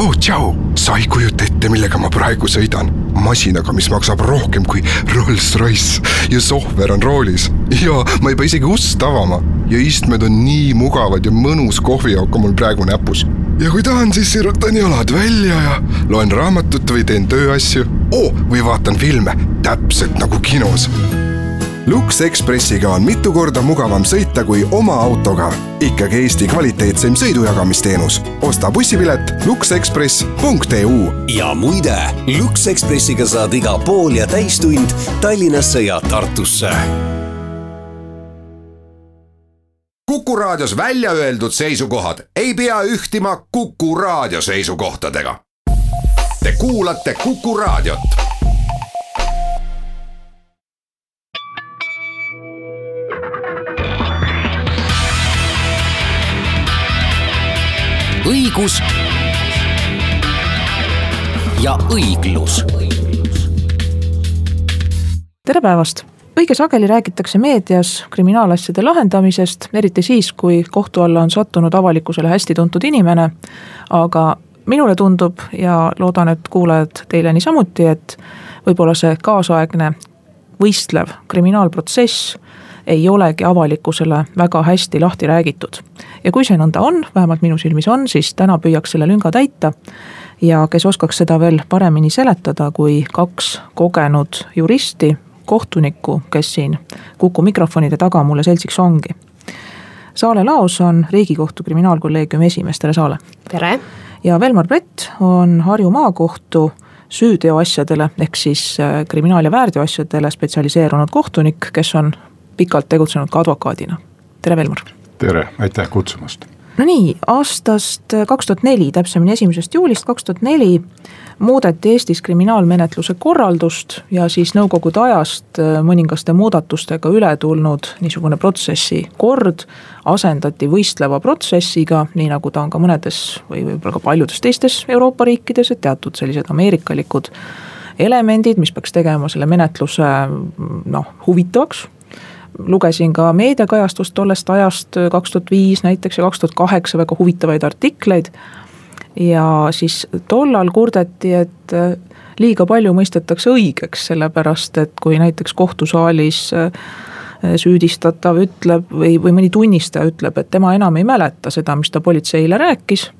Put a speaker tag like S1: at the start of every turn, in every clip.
S1: oh tšau, sa ei kujuta ette, millega ma praegu sõidan. masinaga, mis maksab rohkem kui Rolls-Royce ja sohver on roolis ja ma ei pea isegi ust avama ja istmed on nii mugavad ja mõnus kohvijook on mul praegu näpus. ja kui tahan, siis sirutan jalad välja ja loen raamatut või teen tööasju oh,. või vaatan filme, täpselt nagu kinos Lux Expressiga on mitu korda mugavam sõita kui oma autoga. ikkagi Eesti kvaliteetseim sõidujagamisteenus. osta bussipilet luxexpress.eu.
S2: ja muide, Lux Expressiga saad iga pool ja täistund Tallinnasse ja Tartusse.
S3: kuku raadios välja öeldud seisukohad ei pea ühtima Kuku raadio seisukohtadega. Te kuulate Kuku raadiot
S2: õigus ja õiglus.
S4: tere päevast õige sageli räägitakse meedias kriminaalasjade lahendamisest, eriti siis, kui kohtu alla on sattunud avalikkusele hästi tuntud inimene. aga minule tundub ja loodan, et kuulajad teile niisamuti, et võib-olla see kaasaegne võistlev kriminaalprotsess ei olegi avalikkusele väga hästi lahti räägitud. ja kui see nõnda on, vähemalt minu silmis on, siis täna püüaks selle lünga täita. ja kes oskaks seda veel paremini seletada kui kaks kogenud juristi, kohtunikku, kes siin Kuku mikrofonide taga mulle seltsiks ongi. Saale Laos on Riigikohtu kriminaalkolleegiumi esimees, tere Saale.
S5: tere.
S4: ja Velmar Brett on Harju maakohtu süüteoasjadele ehk siis äh, kriminaal- ja väärteoasjadele spetsialiseerunud kohtunik, kes on pikalt tegutsenud ka advokaadina. tere, Velmar.
S6: tere, aitäh kutsumast.
S4: no nii, aastast kaks tuhat neli, täpsemini esimesest juulist kaks tuhat neli muudeti Eestis kriminaalmenetluse korraldust ja siis nõukogude ajast äh, mõningaste muudatustega üle tulnud niisugune protsessi kord asendati võistleva protsessiga, nii nagu ta on ka mõnedes või võib-olla ka paljudes teistes Euroopa riikides, et teatud sellised ameerikalikud elemendid, mis peaks tegema selle menetluse noh, huvitavaks lugesin ka meediakajastust tollest ajast, kaks tuhat viis näiteks ja kaks tuhat kaheksa väga huvitavaid artikleid. ja siis tollal kurdeti, et äh, liiga palju mõistetakse õigeks, sellepärast et kui näiteks kohtusaalis äh, süüdistatav ütleb või, või mõni tunnistaja ütleb, et tema enam ei mäleta seda, mis ta politseile rääkis.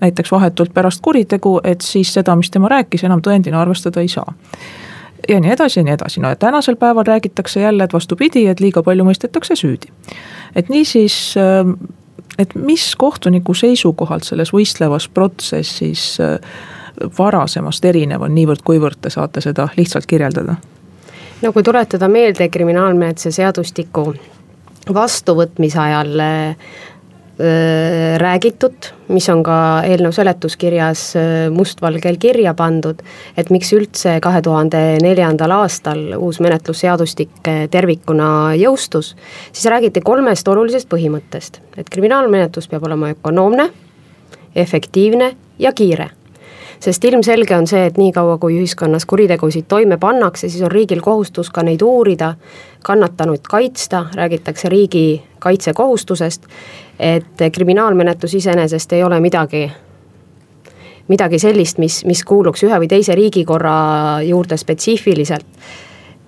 S4: näiteks vahetult pärast kuritegu, et siis seda, mis tema rääkis, enam tõendina arvestada ei saa ja nii edasi ja nii edasi, no ja tänasel päeval räägitakse jälle, et vastupidi, et liiga palju mõistetakse süüdi. et niisiis, ähm, et mis kohtuniku seisukohalt selles võistlevas protsessis äh, varasemast erinev on, niivõrd-kuivõrd te saate seda lihtsalt kirjeldada?
S5: no kui tuletada meelde kriminaalmenetluse seadustiku vastuvõtmise ajal äh, räägitud, mis on ka eelnõu seletuskirjas mustvalgel kirja pandud, et miks üldse kahe tuhande neljandal aastal uus menetlusseadustik tervikuna jõustus, siis räägiti kolmest olulisest põhimõttest, et kriminaalmenetlus peab olema ökonoomne, efektiivne ja kiire. Sest ilmselge on see, et niikaua, kui ühiskonnas kuritegusid toime pannakse, siis on riigil kohustus ka neid uurida, kannatanuid kaitsta, räägitakse riigi kaitsekohustusest et kriminaalmenetlus iseenesest ei ole midagi, midagi sellist, mis, mis kuuluks ühe või teise riigikorra juurde spetsiifiliselt.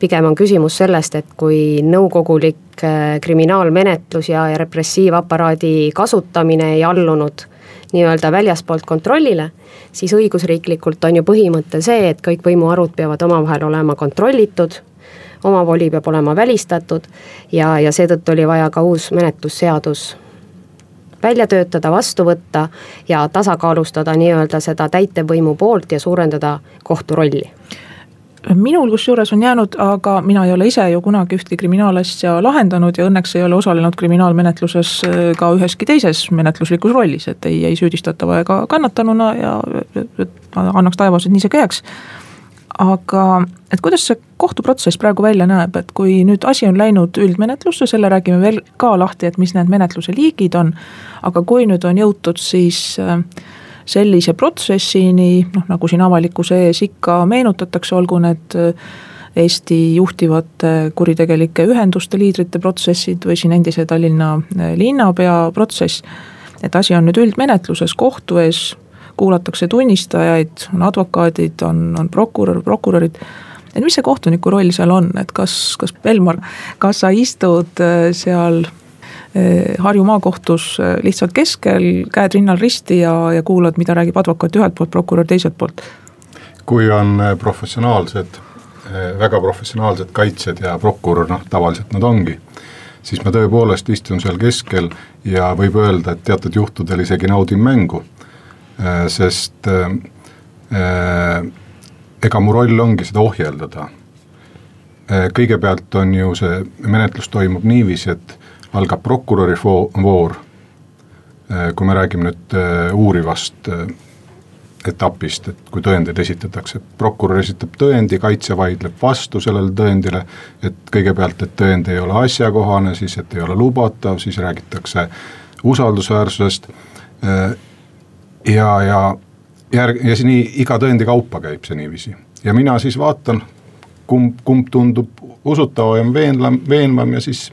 S5: pigem on küsimus sellest, et kui nõukogulik äh, kriminaalmenetlus ja, ja repressiivaparaadi kasutamine ei allunud nii-öelda väljaspoolt kontrollile, siis õigusriiklikult on ju põhimõte see, et kõik võimuharud peavad omavahel olema kontrollitud, omavoli peab olema välistatud ja, ja seetõttu oli vaja ka uus menetlusseadus välja töötada, vastu võtta ja tasakaalustada nii-öelda seda täitevvõimu poolt ja suurendada kohtu rolli.
S4: Minul kusjuures on jäänud, aga mina ei ole ise ju kunagi ühtki kriminaalasja lahendanud ja õnneks ei ole osalenud kriminaalmenetluses äh, ka üheski teises menetluslikus rollis, et ei, ei süüdistatava ega kannatanuna ja annaks taevas, et nii see ka jääks aga et kuidas see kohtuprotsess praegu välja näeb, et kui nüüd asi on läinud üldmenetlusse, selle räägime veel ka lahti, et mis need menetluse liigid on. aga kui nüüd on jõutud siis äh, sellise protsessini, noh nagu siin avalikkuse ees ikka meenutatakse, olgu need äh, Eesti juhtivate kuritegelike ühenduste liidrite protsessid või siin endise Tallinna äh, linnapea protsess. et asi on nüüd üldmenetluses kohtu ees kuulatakse tunnistajaid, on advokaadid, on, on prokurör, prokurörid et mis see kohtuniku roll seal on, et kas, kas Velmar, kas sa istud äh, seal äh, Harju maakohtus äh, lihtsalt keskel, käed rinnal risti ja, ja kuulad, mida räägib advokaat ühelt poolt, prokurör teiselt poolt?
S6: kui on professionaalsed, väga professionaalsed kaitsjad ja prokurör, noh tavaliselt nad ongi, siis ma tõepoolest istun seal keskel ja võib öelda, et teatud juhtudel isegi naudin mängu, sest äh, ega mu roll ongi seda ohjeldada. Äh, kõigepealt on ju see menetlus toimub niiviisi, et algab prokuröri voor, äh, kui me räägime nüüd äh, uurivast etapist, et kui tõendeid esitatakse, prokurör esitab tõendi, kaitse vaidleb vastu sellele tõendile, et kõigepealt, et tõend ei ole asjakohane, siis et ei ole lubatav, siis räägitakse usaldusväärsusest ja, ja järg- ja see nii iga tõendi kaupa käib see niiviisi ja mina siis vaatan, kumb, kumb tundub usutavam, veenlam, veenvam ja siis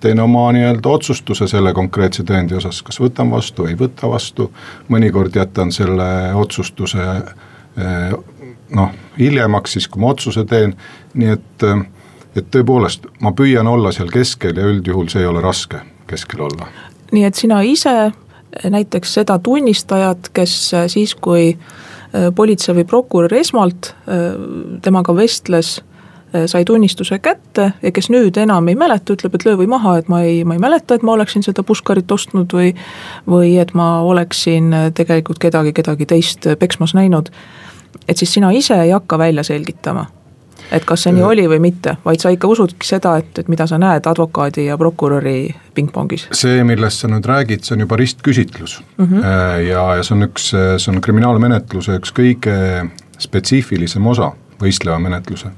S6: teen oma nii-öelda otsustuse selle konkreetse tõendi osas, kas võtan vastu, ei võta vastu. mõnikord jätan selle otsustuse eh, noh, hiljemaks siis, kui ma otsuse teen, nii et, et tõepoolest, ma püüan olla seal keskel ja üldjuhul see ei ole raske keskel olla.
S4: nii et sina ise näiteks seda tunnistajat, kes siis, kui äh, politsei või prokurör esmalt äh, temaga vestles, äh, sai tunnistuse kätte ja kes nüüd enam ei mäleta, ütleb, et löö või maha, et ma ei, ma ei mäleta, et ma oleksin seda puškarit ostnud või või et ma oleksin tegelikult kedagi, kedagi teist peksmas näinud. et siis sina ise ei hakka välja selgitama et kas see nii oli või mitte, vaid sa ikka usudki seda, et, et mida sa näed advokaadi ja prokuröri pingpongis?
S6: see, millest sa nüüd räägid, see on juba ristküsitlus mm. -hmm. ja, ja see on üks, see on kriminaalmenetluse üks kõige spetsiifilisem osa, võistleva menetluse.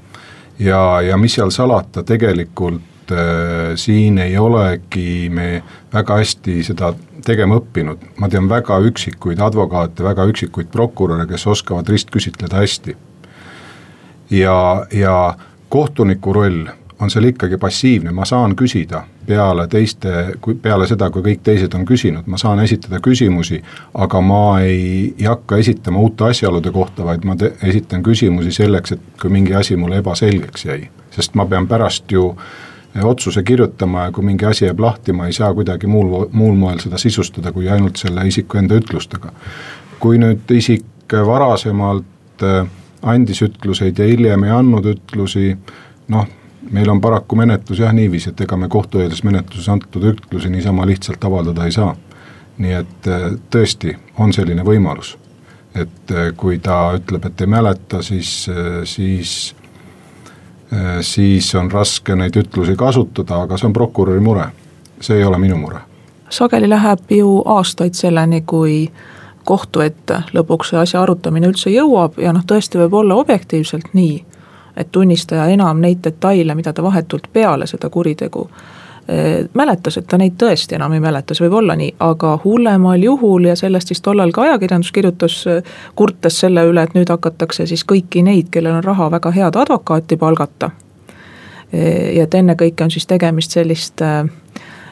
S6: ja, ja mis seal salata, tegelikult äh, siin ei olegi me väga hästi seda tegema õppinud, ma tean väga üksikuid advokaate, väga üksikuid prokuröre, kes oskavad ristküsitleda hästi ja, ja kohtuniku roll on seal ikkagi passiivne, ma saan küsida peale teiste, peale seda, kui kõik teised on küsinud, ma saan esitada küsimusi, aga ma ei, ei hakka esitama uute asjaolude kohta, vaid ma te, esitan küsimusi selleks, et kui mingi asi mulle ebaselgeks jäi. sest ma pean pärast ju otsuse kirjutama ja kui mingi asi jääb lahti, ma ei saa kuidagi muul, muul moel seda sisustada, kui ainult selle isiku enda ütlustega. kui nüüd isik varasemalt äh, andis ütluseid ja hiljem ei andnud ütlusi, noh, meil on paraku menetlus jah niiviisi, et ega me kohtueelses menetluses antud ütlusi niisama lihtsalt avaldada ei saa. nii et äh, tõesti, on selline võimalus. et äh, kui ta ütleb, et ei mäleta, siis, äh, siis siis on raske neid ütlusi kasutada, aga see on prokuröri mure, see ei ole minu mure.
S4: sageli läheb ju aastaid selleni, kui kohtu ette lõpuks see asja arutamine üldse jõuab ja noh, tõesti võib olla objektiivselt nii, et tunnistaja enam neid detaile, mida ta vahetult peale seda kuritegu eh, mäletas, et ta neid tõesti enam ei mäleta, see võib olla nii, aga hullemal juhul ja sellest siis tollal ka ajakirjandus kirjutas, kurtes selle üle, et nüüd hakatakse siis kõiki neid, kellel on raha, väga head advokaati palgata. Eh, ja et ennekõike on siis tegemist selliste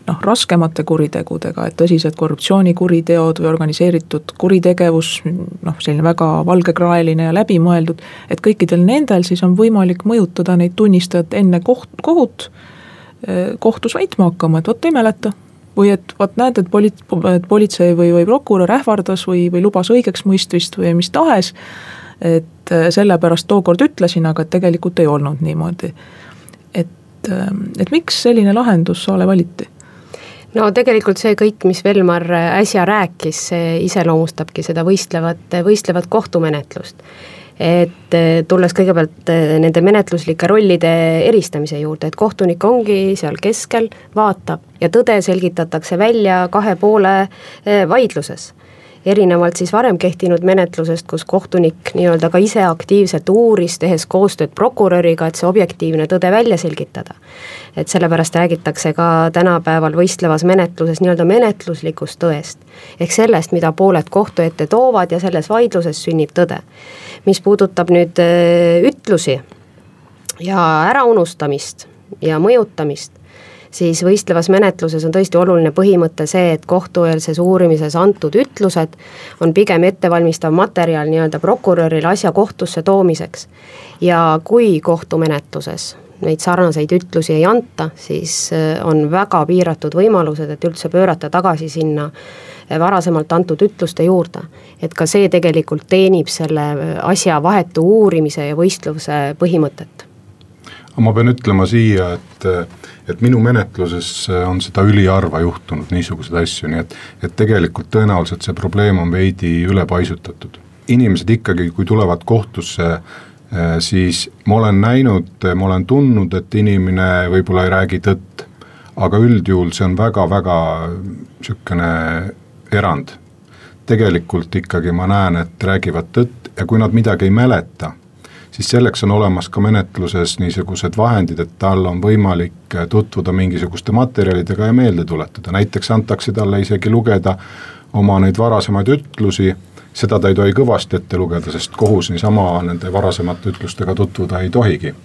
S4: noh, raskemate kuritegudega, et tõsised korruptsioonikuriteod või organiseeritud kuritegevus, noh, selline väga valgekraeline ja läbimõeldud, et kõikidel nendel siis on võimalik mõjutada neid tunnistajat enne koht, kohut eh, kohtus väitma hakkama, et vot ei mäleta. või et vot näed, et poli-, et politsei või, või prokurör ähvardas või, või lubas õigeksmõistmist või mis tahes, et eh, sellepärast tookord ütlesin, aga et tegelikult ei olnud niimoodi. et, eh, et miks selline lahendus Saale valiti?
S5: No tegelikult see kõik, mis Velmar äsja rääkis, see iseloomustabki seda võistlevat, võistlevat kohtumenetlust. et eh, tulles kõigepealt nende menetluslike rollide eristamise juurde, et kohtunik ongi seal keskel, vaatab ja tõde selgitatakse välja kahe poole vaidluses erinevalt siis varem kehtinud menetlusest, kus kohtunik nii-öelda ka ise aktiivselt uuris, tehes koostööd prokuröriga, et see objektiivne tõde välja selgitada. et sellepärast räägitakse ka tänapäeval võistlevas menetluses nii-öelda menetluslikust tõest. ehk sellest, mida pooled kohtu ette toovad ja selles vaidluses sünnib tõde. mis puudutab nüüd äh, ütlusi ja äraunustamist ja mõjutamist, siis võistlevas menetluses on tõesti oluline põhimõte see, et kohtueelses uurimises antud ütlused on pigem ettevalmistav materjal nii-öelda prokuröril asja kohtusse toomiseks. ja kui kohtumenetluses neid sarnaseid ütlusi ei anta, siis äh, on väga piiratud võimalused, et üldse pöörata tagasi sinna äh, varasemalt antud ütluste juurde. et ka see tegelikult teenib selle äh, asja vahetu uurimise ja võistluse põhimõtet.
S6: Aga ma pean ütlema siia, et, et minu menetluses on seda üliharva juhtunud, niisuguseid asju, nii et, et tegelikult tõenäoliselt see probleem on veidi ülepaisutatud. inimesed ikkagi, kui tulevad kohtusse Äh, siis ma olen näinud, ma olen tundnud, et inimene võib-olla ei räägi tõtt, aga üldjuhul see on väga-väga niisugune erand. tegelikult ikkagi ma näen, et räägivad tõtt ja kui nad midagi ei mäleta, siis selleks on olemas ka menetluses niisugused vahendid, et tal on võimalik tutvuda mingisuguste materjalidega ja meelde tuletada, näiteks antakse talle isegi lugeda oma neid varasemaid ütlusi seda ta ei tohi kõvasti ette lugeda, sest kohus niisama nende varasemate ütlustega tutvuda ei tohigi.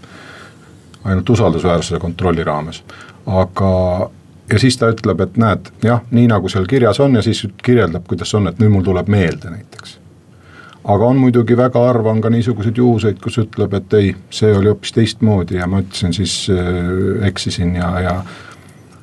S6: ainult usaldusväärsuse kontrolli raames, aga ja siis ta ütleb, et näed, jah, nii nagu seal kirjas on ja siis kirjeldab, kuidas on, et nüüd mul tuleb meelde näiteks. Aga on muidugi väga harva on ka niisuguseid juhuseid, kus ütleb, et ei, see oli hoopis teistmoodi ja ma ütlesin siis äh,, eksisin ja, ja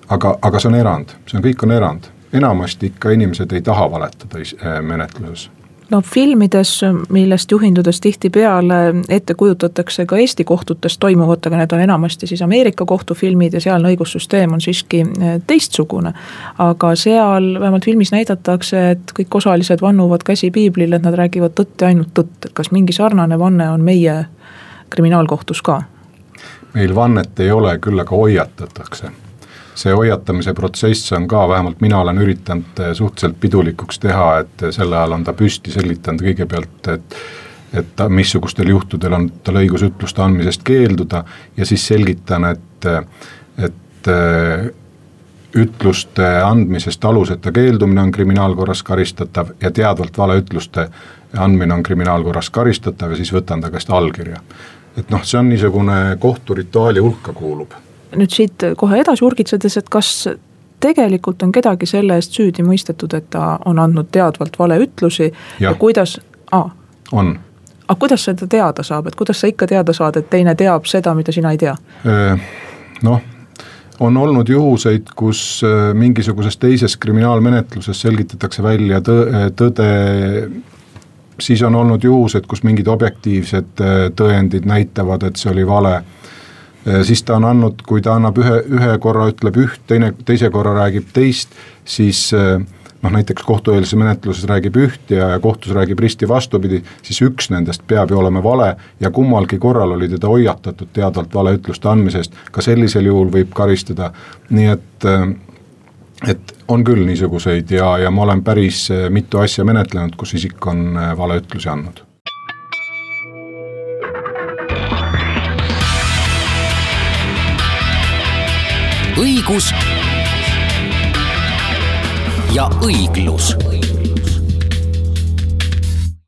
S6: aga, aga see on erand, see on, kõik on erand. Enamasti ikka inimesed ei taha valetada äh, menetluses
S4: no filmides, millest juhindudes tihtipeale ette kujutatakse ka Eesti kohtutes toimuvat, aga need on enamasti siis Ameerika kohtufilmid ja sealne õigussüsteem on siiski eh, teistsugune. aga seal vähemalt filmis näidatakse, et kõik osalised vannuvad käsi piiblile, et nad räägivad tõtt ja ainult tõtt, et kas mingi sarnane vanne on meie kriminaalkohtus ka?
S6: meil vannet ei ole, küll aga hoiatatakse see hoiatamise protsess on ka, vähemalt mina olen üritanud eh, suhteliselt pidulikuks teha, et sel ajal on ta püsti selgitanud kõigepealt, et et ta, missugustel juhtudel on tal õigus ütluste andmisest keelduda ja siis selgitan, et, et eh, ütluste andmisest aluseta keeldumine on kriminaalkorras karistatav ja teadvalt valeütluste andmine on kriminaalkorras karistatav ja siis võtan ta käest allkirja. et noh, see on niisugune kohturituaali hulka kuulub
S4: nüüd siit kohe edasi urgitsedes, et kas tegelikult on kedagi selle eest süüdi mõistetud, et ta on andnud teadvalt valeütlusi ja, ja kuidas ah,,
S6: on.
S4: aga kuidas seda teada saab, et kuidas sa ikka teada saad, et teine teab seda, mida sina ei tea?
S6: noh, on olnud juhuseid, kus mingisuguses teises kriminaalmenetluses selgitatakse välja tõ-, tõde. Siis on olnud juhused, kus mingid objektiivsed tõendid näitavad, et see oli vale siis ta on andnud, kui ta annab ühe, ühe korra ütleb üht, teine, teise korra räägib teist, siis äh, noh, näiteks kohtueelses menetluses räägib üht ja, ja kohtus räägib risti vastupidi, siis üks nendest peab ju olema vale ja kummalgi korral oli teda hoiatatud teadvalt valeütluste andmise eest, ka sellisel juhul võib karistada, nii et äh, et on küll niisuguseid ja, ja ma olen päris mitu asja menetlenud, kus isik on valeütlusi andnud
S2: õigus ja õiglus.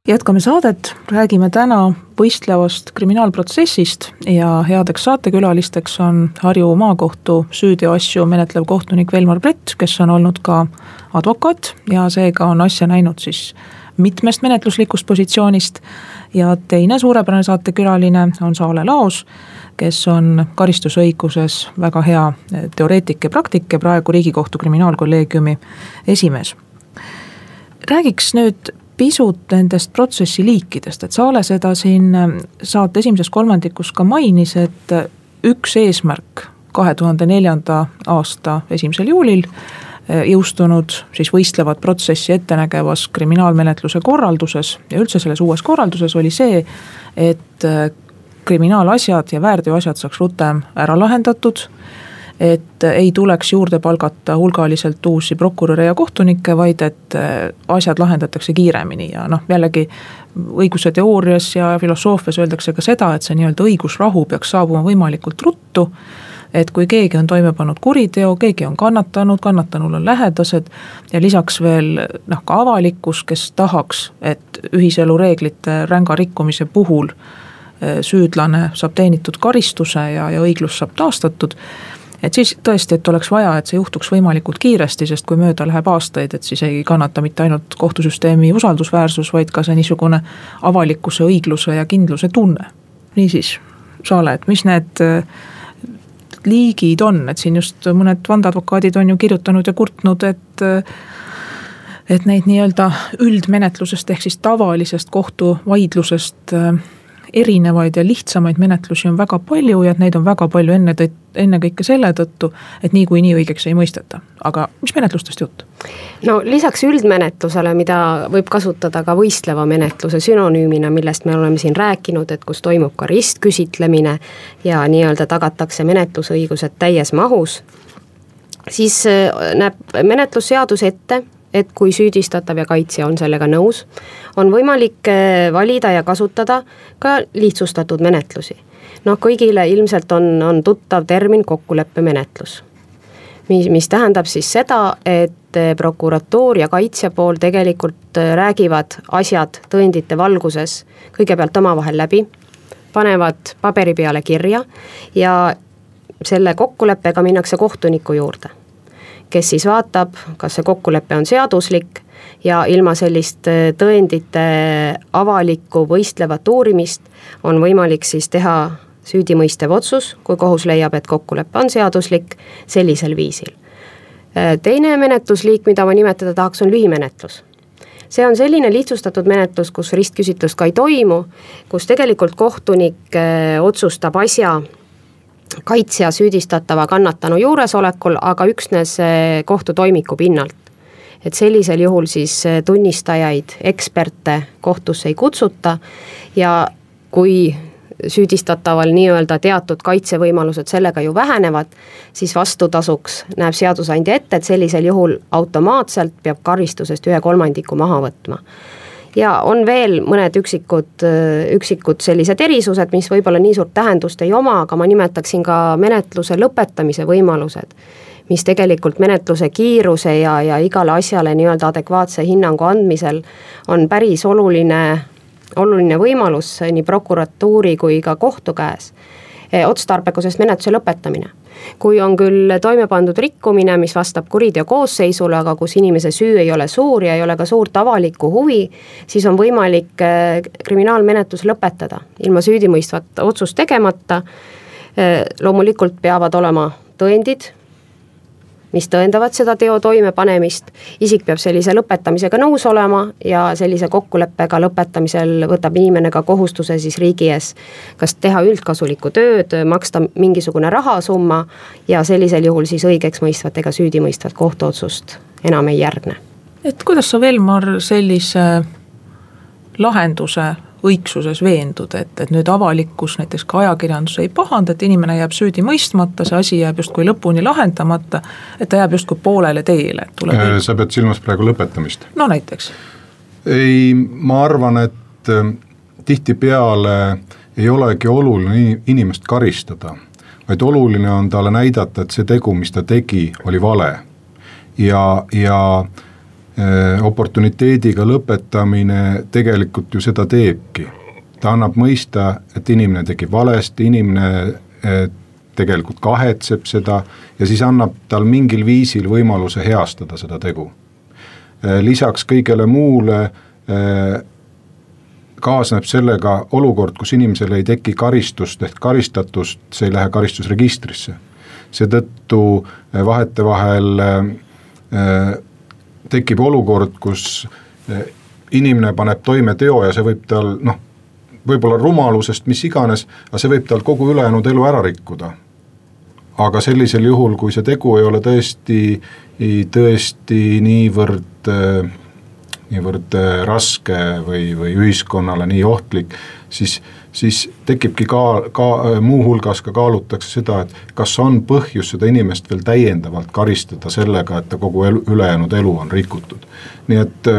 S4: jätkame saadet, räägime täna võistlevast kriminaalprotsessist ja headeks saatekülalisteks on Harju maakohtu süüteoasju menetlev kohtunik Velmar Brett, kes on olnud ka advokaat ja seega on asja näinud siis mitmest menetluslikust positsioonist. ja teine suurepärane saatekülaline on Saale Laos kes on karistusõiguses väga hea teoreetik ja praktik ja praegu Riigikohtu kriminaalkolleegiumi esimees. räägiks nüüd pisut nendest protsessi liikidest, et Saale seda siin saate esimeses kolmandikus ka mainis, et üks eesmärk kahe tuhande neljanda aasta esimesel juulil jõustunud siis võistlevat protsessi ettenägevas kriminaalmenetluse korralduses ja üldse selles uues korralduses oli see, et kriminaalasjad ja väärteoasjad saaks rutem ära lahendatud. et ei tuleks juurde palgata hulgaliselt uusi prokuröre ja kohtunikke, vaid et äh, asjad lahendatakse kiiremini ja noh, jällegi. õiguse teoorias ja filosoofias öeldakse ka seda, et see nii-öelda õigusrahu peaks saabuma võimalikult ruttu et kui keegi on toime pannud kuriteo, keegi on kannatanud, kannatanul on lähedased ja lisaks veel noh, ka avalikkus, kes tahaks, et ühiselu reeglite ränga rikkumise puhul süüdlane saab teenitud karistuse ja, ja õiglus saab taastatud. et siis tõesti, et oleks vaja, et see juhtuks võimalikult kiiresti, sest kui mööda läheb aastaid, et siis ei kannata mitte ainult kohtusüsteemi usaldusväärsus, vaid ka see niisugune avalikkuse õigluse ja kindluse tunne. niisiis, Saale, et mis need äh, liigid on, et siin just mõned vandeadvokaadid on ju kirjutanud ja kurtnud, et et neid nii-öelda üldmenetlusest ehk siis tavalisest kohtuvaidlusest äh, erinevaid ja lihtsamaid menetlusi on väga palju ja et neid on väga palju enne, ennekõike selle tõttu, et niikuinii õigeks ei mõisteta. aga mis menetlustest jutt?
S5: no lisaks üldmenetlusele, mida võib kasutada ka võistleva menetluse sünonüümina, millest me oleme siin rääkinud, et kus toimub ka ristküsitlemine ja nii-öelda tagatakse menetlusõigused täies mahus, siis äh, näeb menetlusseadus ette et kui süüdistatav ja kaitsja on sellega nõus, on võimalik eh, valida ja kasutada ka lihtsustatud menetlusi. noh, kõigile ilmselt on, on tuttav termin kokkuleppemenetlus. mis, mis tähendab siis seda, et eh, prokuratuur ja kaitsja pool tegelikult eh, räägivad asjad tõendite valguses kõigepealt omavahel läbi, panevad paberi peale kirja ja selle kokkuleppega minnakse kohtuniku juurde kes siis vaatab, kas see kokkulepe on seaduslik ja ilma sellist äh, tõendite avalikku võistlevat uurimist on võimalik siis teha süüdimõistev otsus, kui kohus leiab, et kokkulepe on seaduslik, sellisel viisil. Äh, teine menetlusliik, mida ma nimetada tahaks, on lühimenetlus see on selline lihtsustatud menetlus, kus ristküsitlust ka ei toimu, kus tegelikult kohtunik äh, otsustab asja kaitsja süüdistatava kannatanu juuresolekul, aga üksnes eh, kohtutoimiku pinnalt. et sellisel juhul siis eh, tunnistajaid, eksperte kohtusse ei kutsuta ja kui süüdistataval nii-öelda teatud kaitsevõimalused sellega ju vähenevad, siis vastutasuks näeb seadusandja ette, et sellisel juhul automaatselt peab karistusest ühe kolmandiku maha võtma ja on veel mõned üksikud, üksikud sellised erisused, mis võib-olla nii suurt tähendust ei oma, aga ma nimetaksin ka menetluse lõpetamise võimalused mis tegelikult menetluse kiiruse ja, ja igale asjale nii-öelda adekvaatse hinnangu andmisel on päris oluline, oluline võimalus nii prokuratuuri kui ka kohtu käes. otstarbekusest menetluse lõpetamine kui on küll toime pandud rikkumine, mis vastab kuriteo koosseisule, aga kus inimese süü ei ole suur ja ei ole ka suurt avalikku huvi, siis on võimalik äh, kriminaalmenetlus lõpetada ilma süüdimõistvat otsust tegemata. Äh, loomulikult peavad olema tõendid mis tõendavad seda teo toimepanemist. isik peab sellise lõpetamisega nõus olema ja sellise kokkuleppega lõpetamisel võtab inimene ka kohustuse siis riigi ees. kas teha üldkasulikku tööd, maksta mingisugune rahasumma ja sellisel juhul siis õigeksmõistvat ega süüdimõistvat kohtuotsust enam ei järgne.
S4: et kuidas sa, Velmar, sellise lahenduse õigsuses veendud, et, et nüüd avalikkus, näiteks ka ajakirjandus ei pahanda, et inimene jääb süüdi mõistmata, see asi jääb justkui lõpuni lahendamata, et ta jääb justkui poolele teele, et tuleb
S6: äh, sa pead silmas praegu lõpetamist?
S4: no näiteks.
S6: ei, ma arvan, et äh, tihtipeale ei olegi oluline inimest karistada, vaid oluline on talle näidata, et see tegu, mis ta tegi, oli vale. ja, ja oportuniteediga lõpetamine tegelikult ju seda teebki. ta annab mõista, et inimene tegi valesti, inimene äh, tegelikult kahetseb seda ja siis annab tal mingil viisil võimaluse heastada seda tegu. Äh, lisaks kõigele muule kaasneb sellega olukord, kus inimesel ei teki karistust ehk karistatust, see ei lähe karistusregistrisse. seetõttu vahetevahel tekib olukord, kus eh, inimene paneb toime teo ja see võib tal noh, võib-olla rumalusest, mis iganes, aga see võib tal kogu ülejäänud elu ära rikkuda. aga sellisel juhul, kui see tegu ei ole tõesti, tõesti niivõrd, eh, niivõrd eh, raske või, või ühiskonnale nii ohtlik, siis siis tekibki ka, ka muuhulgas ka kaalutakse seda, et kas on põhjus seda inimest veel täiendavalt karistada sellega, et ta kogu elu, ülejäänud elu on rikutud. nii et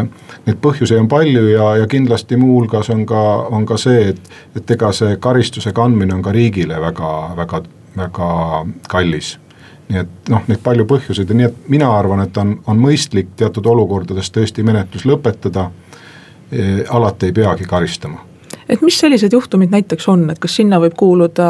S6: neid põhjuseid on palju ja, ja kindlasti muuhulgas on ka, on ka see, et, et ega see karistuse kandmine on ka riigile väga, väga, väga kallis nii et noh, neid palju põhjuseid ja nii, et mina arvan, et on, on mõistlik teatud olukordades tõesti menetlus lõpetada. Alati ei peagi karistama
S4: et mis sellised juhtumid näiteks on, et kas sinna võib kuuluda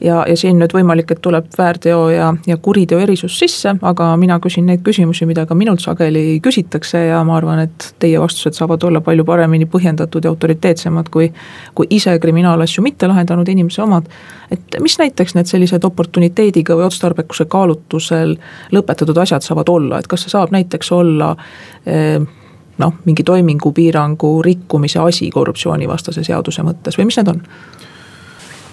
S4: ja, ja siin nüüd võimalik, et tuleb väärteo ja, ja kuriteo erisus sisse, aga mina küsin neid küsimusi, mida ka minult sageli küsitakse ja ma arvan, et teie vastused saavad olla palju paremini põhjendatud ja autoriteetsemad kui, kui ise kriminaalasju mitte lahendanud inimese omad. et mis näiteks need sellised oportuniteediga või otstarbekuse kaalutlusel lõpetatud asjad saavad olla, et kas see saab näiteks olla eh, noh, mingi toimingupiirangu rikkumise asi korruptsioonivastase seaduse mõttes või mis need on?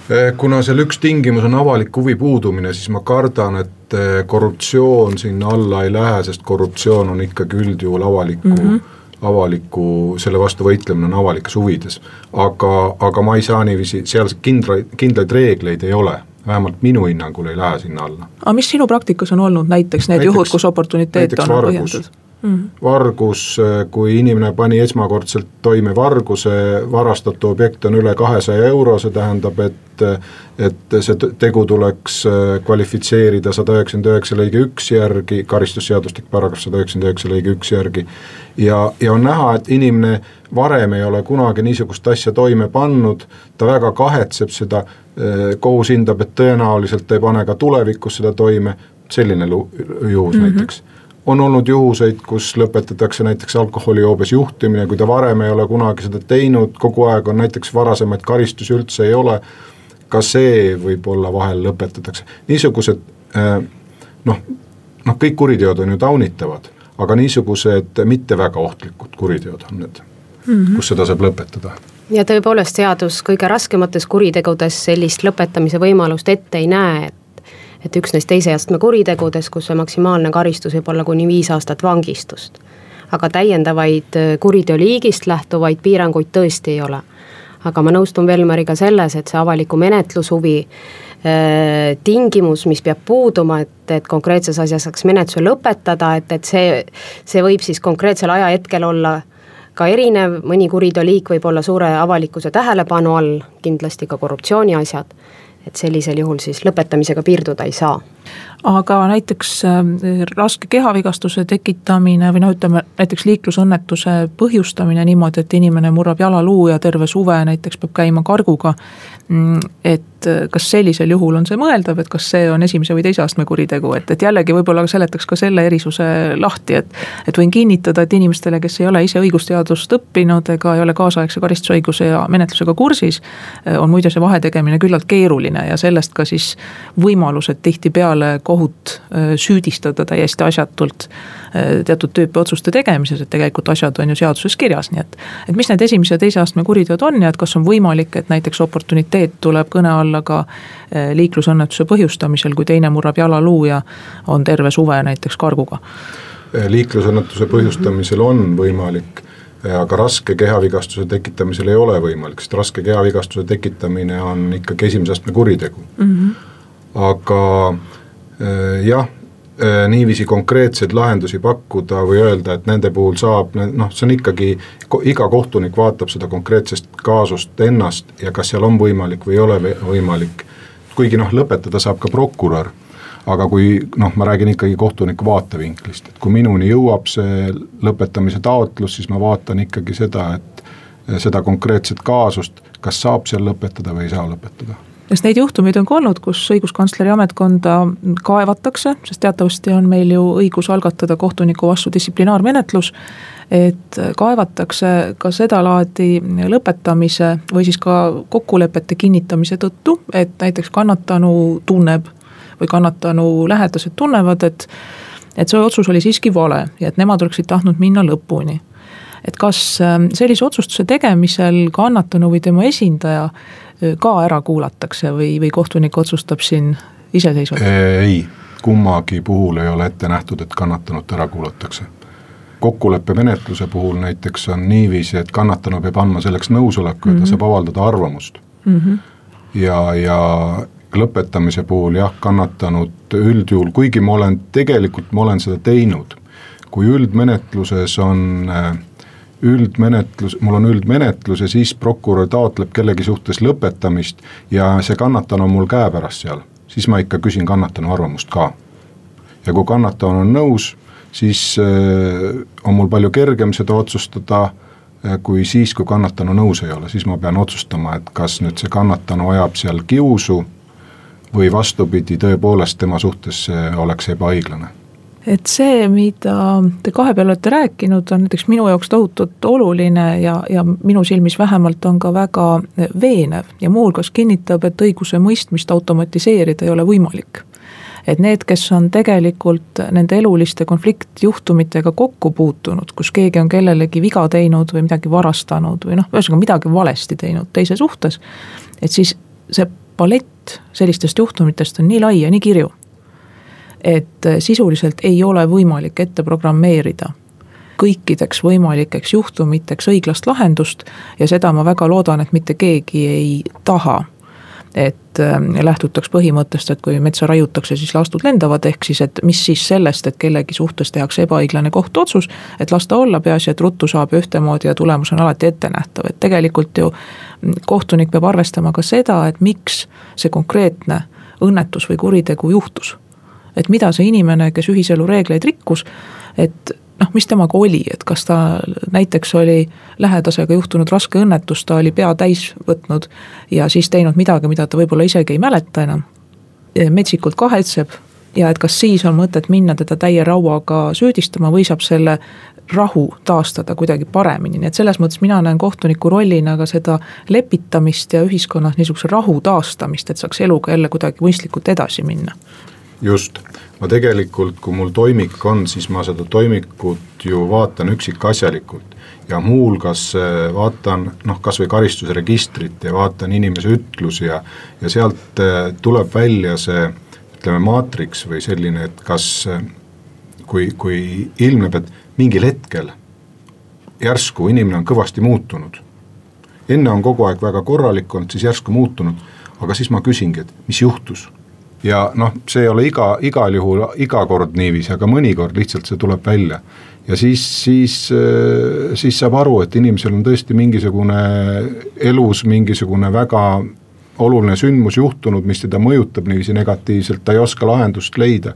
S6: Eh, kuna seal üks tingimus on avalik huvi puudumine, siis ma kardan, et eh, korruptsioon sinna alla ei lähe, sest korruptsioon on ikkagi üldjuhul avaliku mm, -hmm. avaliku, selle vastu võitlemine on avalikes huvides. aga, aga ma ei saa niiviisi, seal kindlaid, kindlaid reegleid ei ole vähemalt minu hinnangul ei lähe sinna alla.
S4: aga mis sinu praktikas on olnud näiteks need näiteks, juhud, kus oportuniteet on põhjendatud?
S6: Mm. vargus, kui inimene pani esmakordselt toime varguse, varastatu objekt on üle kahesaja euro, see tähendab, et et see tegu tuleks kvalifitseerida sada üheksakümmend üheksa lõige üks järgi, karistusseadustik paragrahv sada üheksakümmend üheksa lõige üks järgi. ja, ja on näha, et inimene varem ei ole kunagi niisugust asja toime pannud, ta väga kahetseb seda, kohus hindab, et tõenäoliselt ei pane ka tulevikus seda toime, selline juhus mm -hmm. näiteks on olnud juhuseid, kus lõpetatakse näiteks alkoholijoobes juhtimine, kui ta varem ei ole kunagi seda teinud, kogu aeg on näiteks varasemaid karistusi üldse ei ole, ka see võib-olla vahel lõpetatakse, niisugused äh, noh, noh kõik kuriteod on ju taunitavad, aga niisugused mitte väga ohtlikud kuriteod on need mm, -hmm. kus seda saab lõpetada
S5: ja tõepoolest, seadus kõige raskemates kuritegudes sellist lõpetamise võimalust ette ei näe, et et üksnes teise astme kuritegudes, kus see maksimaalne karistus võib olla kuni viis aastat vangistust. aga täiendavaid äh, kuriteoliigist lähtuvaid piiranguid tõesti ei ole. aga ma nõustun Velmariga selles, et see avaliku menetlushuvi äh, tingimus, mis peab puuduma, et, et konkreetses asjas saaks menetluse lõpetada, et, et see, see võib siis konkreetsel ajahetkel olla ka erinev, mõni kuriteoliik võib olla suure avalikkuse tähelepanu all, kindlasti ka korruptsiooniasjad et sellisel juhul siis lõpetamisega piirduda ei saa.
S4: Aga näiteks äh, raske kehavigastuse tekitamine või noh, ütleme näiteks liiklusõnnetuse põhjustamine niimoodi, et inimene murrab jalaluu ja terve suve näiteks peab käima karguga. Mm, et äh, kas sellisel juhul on see mõeldav, et kas see on esimese või teise astme kuritegu, et, et jällegi võib-olla seletaks ka selle erisuse lahti, et. et võin kinnitada, et inimestele, kes ei ole ise õigusteadust õppinud ega ei ole kaasaegse karistusõiguse ja menetlusega kursis. Äh, on muide see vahetegemine küllalt keeruline ja sellest ka siis võimalused tihtipeale kohut äh, süüdistada täiesti asjatult teatud tüüpi otsuste tegemises, et tegelikult asjad on ju seaduses kirjas, nii et. et mis need esimese ja teise astme kuriteod on ja et kas on võimalik, et näiteks oportuniteet tuleb kõne alla ka eh, liiklusõnnetuse põhjustamisel, kui teine murrab jalaluu ja on terve suve näiteks karguga.
S6: Liiklusõnnetuse põhjustamisel on võimalik aga raske kehavigastuse tekitamisel ei ole võimalik, sest raske kehavigastuse tekitamine on ikkagi esimese astme kuritegu mm. -hmm. aga jah, Äh, niiviisi konkreetseid lahendusi pakkuda või öelda, et nende puhul saab, noh, see on ikkagi, iga kohtunik vaatab seda konkreetsest kaasust ennast ja kas seal on võimalik või ei ole võimalik. kuigi noh, lõpetada saab ka prokurör, aga kui noh, ma räägin ikkagi kohtuniku vaatevinklist, et kui minuni jõuab see lõpetamise taotlus, siis ma vaatan ikkagi seda, et seda konkreetset kaasust, kas saab seal lõpetada või ei saa lõpetada
S4: sest neid juhtumeid on ka olnud, kus õiguskantsleri ametkonda kaevatakse, sest teatavasti on meil ju õigus algatada kohtuniku vastu distsiplinaarmenetlus. et kaevatakse ka sedalaadi lõpetamise või siis ka kokkulepete kinnitamise tõttu, et näiteks kannatanu tunneb või kannatanu lähedased tunnevad, et. et see otsus oli siiski vale ja et nemad oleksid tahtnud minna lõpuni et kas ähm, sellise otsustuse tegemisel kannatanu või tema esindaja ka ära kuulatakse või, või kohtunik otsustab siin iseseisvalt?
S6: ei, kummagi puhul ei ole ette nähtud, et kannatanut ära kuulatakse. kokkuleppemenetluse puhul näiteks on niiviisi, et kannatanu peab andma selleks nõusoleku ja mm -hmm. ta mhm. saab avaldada arvamust mm. -hmm. ja, ja lõpetamise puhul jah, kannatanud üldjuhul, kuigi ma olen, tegelikult ma olen seda teinud, kui üldmenetluses on äh, üldmenetlus, mul on üldmenetlus ja siis prokurör taotleb kellegi suhtes lõpetamist ja see kannatanu on mul käepärast seal, siis ma ikka küsin kannatanu arvamust ka. ja kui kannatanu on nõus, siis äh, on mul palju kergem seda otsustada kui siis, kui kannatanu nõus ei ole, siis ma pean otsustama, et kas nüüd see kannatanu ajab seal kiusu või vastupidi, tõepoolest tema suhtes see oleks ebaõiglane
S4: et see, mida te kahe peale olete rääkinud, on näiteks minu jaoks tohutult oluline ja, ja minu silmis vähemalt on ka väga veenev ja muuhulgas kinnitab, et õiguse mõistmist automatiseerida ei ole võimalik. Et need, kes on tegelikult nende eluliste konfliktjuhtumitega kokku puutunud, kus keegi on kellelegi viga teinud või midagi varastanud või noh, ühesõnaga midagi valesti teinud teise suhtes, et siis see palett sellistest juhtumitest on nii lai ja nii kirju, et sisuliselt ei ole võimalik ette programmeerida kõikideks võimalikeks juhtumiteks õiglast lahendust ja seda ma väga loodan, et mitte keegi ei taha et äh, lähtutaks põhimõttest, et kui metsa raiutakse, siis laastud lendavad, ehk siis, et mis siis sellest, et kellegi suhtes tehakse ebaõiglane kohtuotsus, et las ta olla, peaasi, et ruttu saab ühtemoodi ja tulemus on alati ettenähtav, et tegelikult ju kohtunik peab arvestama ka seda, et miks see konkreetne õnnetus või kuritegu juhtus. Et mida see inimene, kes ühiselu reegleid rikkus, et noh, mis temaga oli, et kas ta näiteks oli lähedasega juhtunud raske õnnetus, ta oli pea täis võtnud ja siis teinud midagi, mida ta võib-olla isegi ei mäleta enam. metsikult kahetseb ja et kas siis on mõtet minna teda täie rauaga süüdistama või saab selle rahu taastada kuidagi paremini, nii et selles mõttes mina näen kohtuniku rollina ka seda lepitamist ja ühiskonnas niisuguse rahu taastamist, et saaks eluga jälle kuidagi mõistlikult edasi minna
S6: just, ma tegelikult, kui mul toimik on, siis ma seda toimikut ju vaatan üksikasjalikult. Ja muuhulgas äh, vaatan noh, kasvõi karistusregistrit ja vaatan inimese ütlusi ja, ja sealt äh, tuleb välja see ütleme, maatriks või selline, et kas äh, kui, kui ilmneb, et mingil hetkel järsku inimene on kõvasti muutunud. enne on kogu aeg väga korralik olnud, siis järsku muutunud, aga siis ma küsingi, et mis juhtus ja noh, see ei ole iga, igal juhul iga kord niiviisi, aga mõnikord lihtsalt see tuleb välja. ja siis, siis, äh, siis saab aru, et inimesel on tõesti mingisugune elus mingisugune väga oluline sündmus juhtunud, mis teda mõjutab niiviisi negatiivselt, ta ei oska lahendust leida.